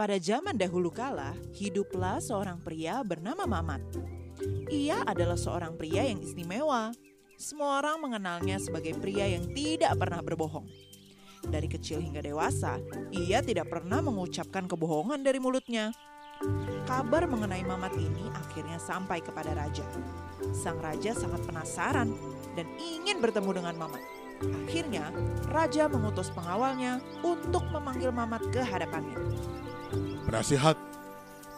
Pada zaman dahulu kala, hiduplah seorang pria bernama Mamat. Ia adalah seorang pria yang istimewa. Semua orang mengenalnya sebagai pria yang tidak pernah berbohong. Dari kecil hingga dewasa, ia tidak pernah mengucapkan kebohongan dari mulutnya. Kabar mengenai Mamat ini akhirnya sampai kepada raja. Sang raja sangat penasaran dan ingin bertemu dengan Mamat. Akhirnya, raja mengutus pengawalnya untuk memanggil Mamat ke hadapannya. Penasihat,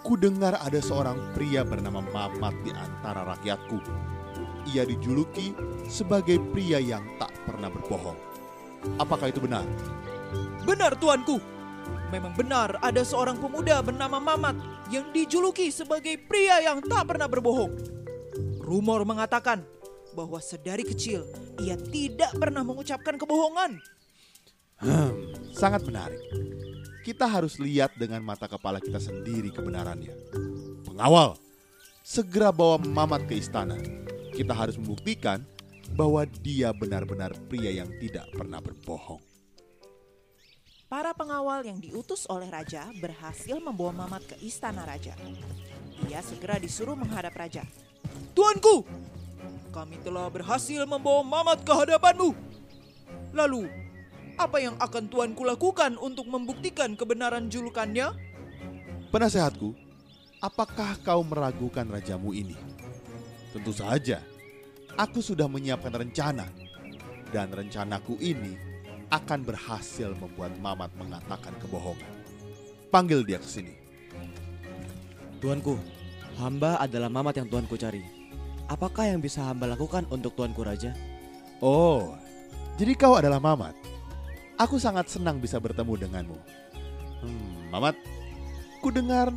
ku dengar ada seorang pria bernama Mamat di antara rakyatku. Ia dijuluki sebagai pria yang tak pernah berbohong. Apakah itu benar? Benar tuanku. Memang benar ada seorang pemuda bernama Mamat yang dijuluki sebagai pria yang tak pernah berbohong. Rumor mengatakan bahwa sedari kecil ia tidak pernah mengucapkan kebohongan. Hmm, sangat menarik. Kita harus lihat dengan mata kepala kita sendiri kebenarannya. Pengawal, segera bawa Mamat ke istana. Kita harus membuktikan bahwa dia benar-benar pria yang tidak pernah berbohong. Para pengawal yang diutus oleh raja berhasil membawa Mamat ke istana raja. Ia segera disuruh menghadap raja. Tuanku, kami telah berhasil membawa Mamat ke hadapanmu. Lalu, apa yang akan tuanku lakukan untuk membuktikan kebenaran julukannya? Penasehatku, apakah kau meragukan rajamu ini? Tentu saja, aku sudah menyiapkan rencana. Dan rencanaku ini akan berhasil membuat Mamat mengatakan kebohongan. Panggil dia ke sini. Tuanku, hamba adalah Mamat yang tuanku cari. Apakah yang bisa hamba lakukan untuk tuanku raja? Oh, jadi kau adalah Mamat. Aku sangat senang bisa bertemu denganmu. Hmm, Mamat, ku dengar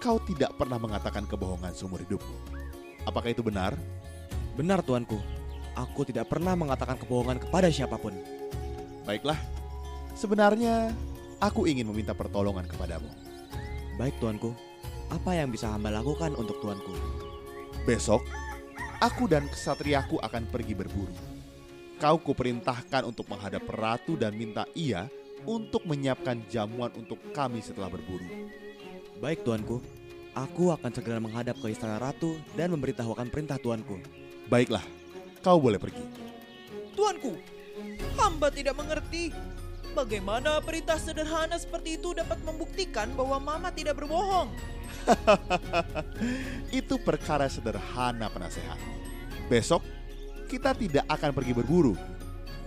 kau tidak pernah mengatakan kebohongan seumur hidupmu. Apakah itu benar? Benar tuanku, aku tidak pernah mengatakan kebohongan kepada siapa pun. Baiklah, sebenarnya aku ingin meminta pertolongan kepadamu. Baik tuanku, apa yang bisa hamba lakukan untuk tuanku? Besok, aku dan kesatriaku akan pergi berburu. Kau kuperintahkan untuk menghadap ratu dan minta ia untuk menyiapkan jamuan untuk kami setelah berburu. Baik tuanku, aku akan segera menghadap ke istana ratu dan memberitahukan perintah tuanku. Baiklah, kau boleh pergi. Tuanku, hamba tidak mengerti bagaimana perintah sederhana seperti itu dapat membuktikan bahwa Mama tidak berbohong. Itu perkara sederhana penasehat. Besok kita tidak akan pergi berburu.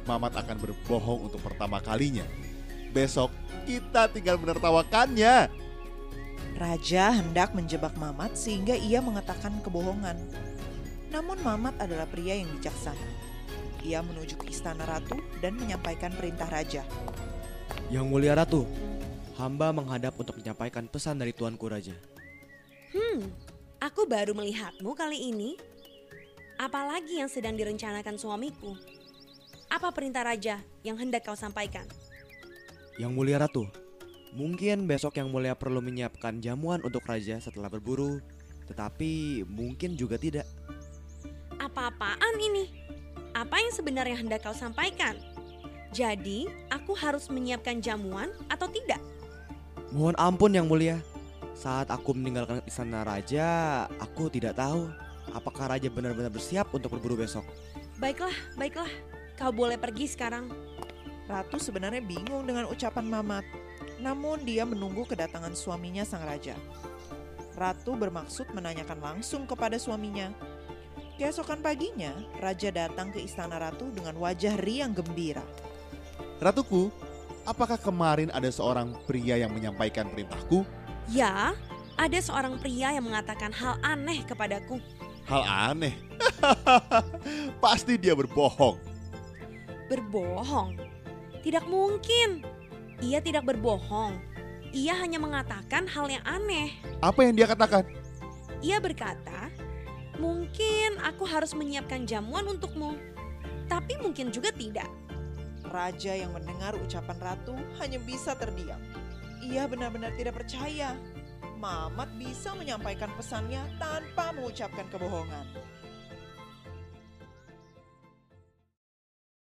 Mamat akan berbohong untuk pertama kalinya. Besok kita tinggal menertawakannya. Raja hendak menjebak Mamat sehingga ia mengatakan kebohongan. Namun Mamat adalah pria yang bijaksana. Ia menuju ke istana ratu dan menyampaikan perintah raja. Yang mulia ratu, hamba menghadap untuk menyampaikan pesan dari tuanku raja. Hmm, aku baru melihatmu kali ini. Apalagi yang sedang direncanakan suamiku? Apa perintah raja yang hendak kau sampaikan? Yang mulia ratu, mungkin besok yang mulia perlu menyiapkan jamuan untuk raja setelah berburu, tetapi mungkin juga tidak. Apa-apaan ini? Apa yang sebenarnya hendak kau sampaikan? Jadi, aku harus menyiapkan jamuan atau tidak? Mohon ampun yang mulia. Saat aku meninggalkan istana raja, aku tidak tahu apakah raja benar-benar bersiap untuk berburu besok. Baiklah, baiklah. Kau boleh pergi sekarang. Ratu sebenarnya bingung dengan ucapan Mamat. Namun dia menunggu kedatangan suaminya sang raja. Ratu bermaksud menanyakan langsung kepada suaminya. Keesokan paginya, raja datang ke istana ratu dengan wajah riang gembira. Ratuku, apakah kemarin ada seorang pria yang menyampaikan perintahku? Ya, ada seorang pria yang mengatakan hal aneh kepadaku. Hal aneh. Pasti dia berbohong. Berbohong? Tidak mungkin. Ia tidak berbohong. Ia hanya mengatakan hal yang aneh. Apa yang dia katakan? Ia berkata, "Mungkin aku harus menyiapkan jamuan untukmu, tapi mungkin juga tidak." Raja yang mendengar ucapan ratu hanya bisa terdiam. Ia benar-benar tidak percaya. Mamat bisa menyampaikan pesannya tanpa mengucapkan kebohongan.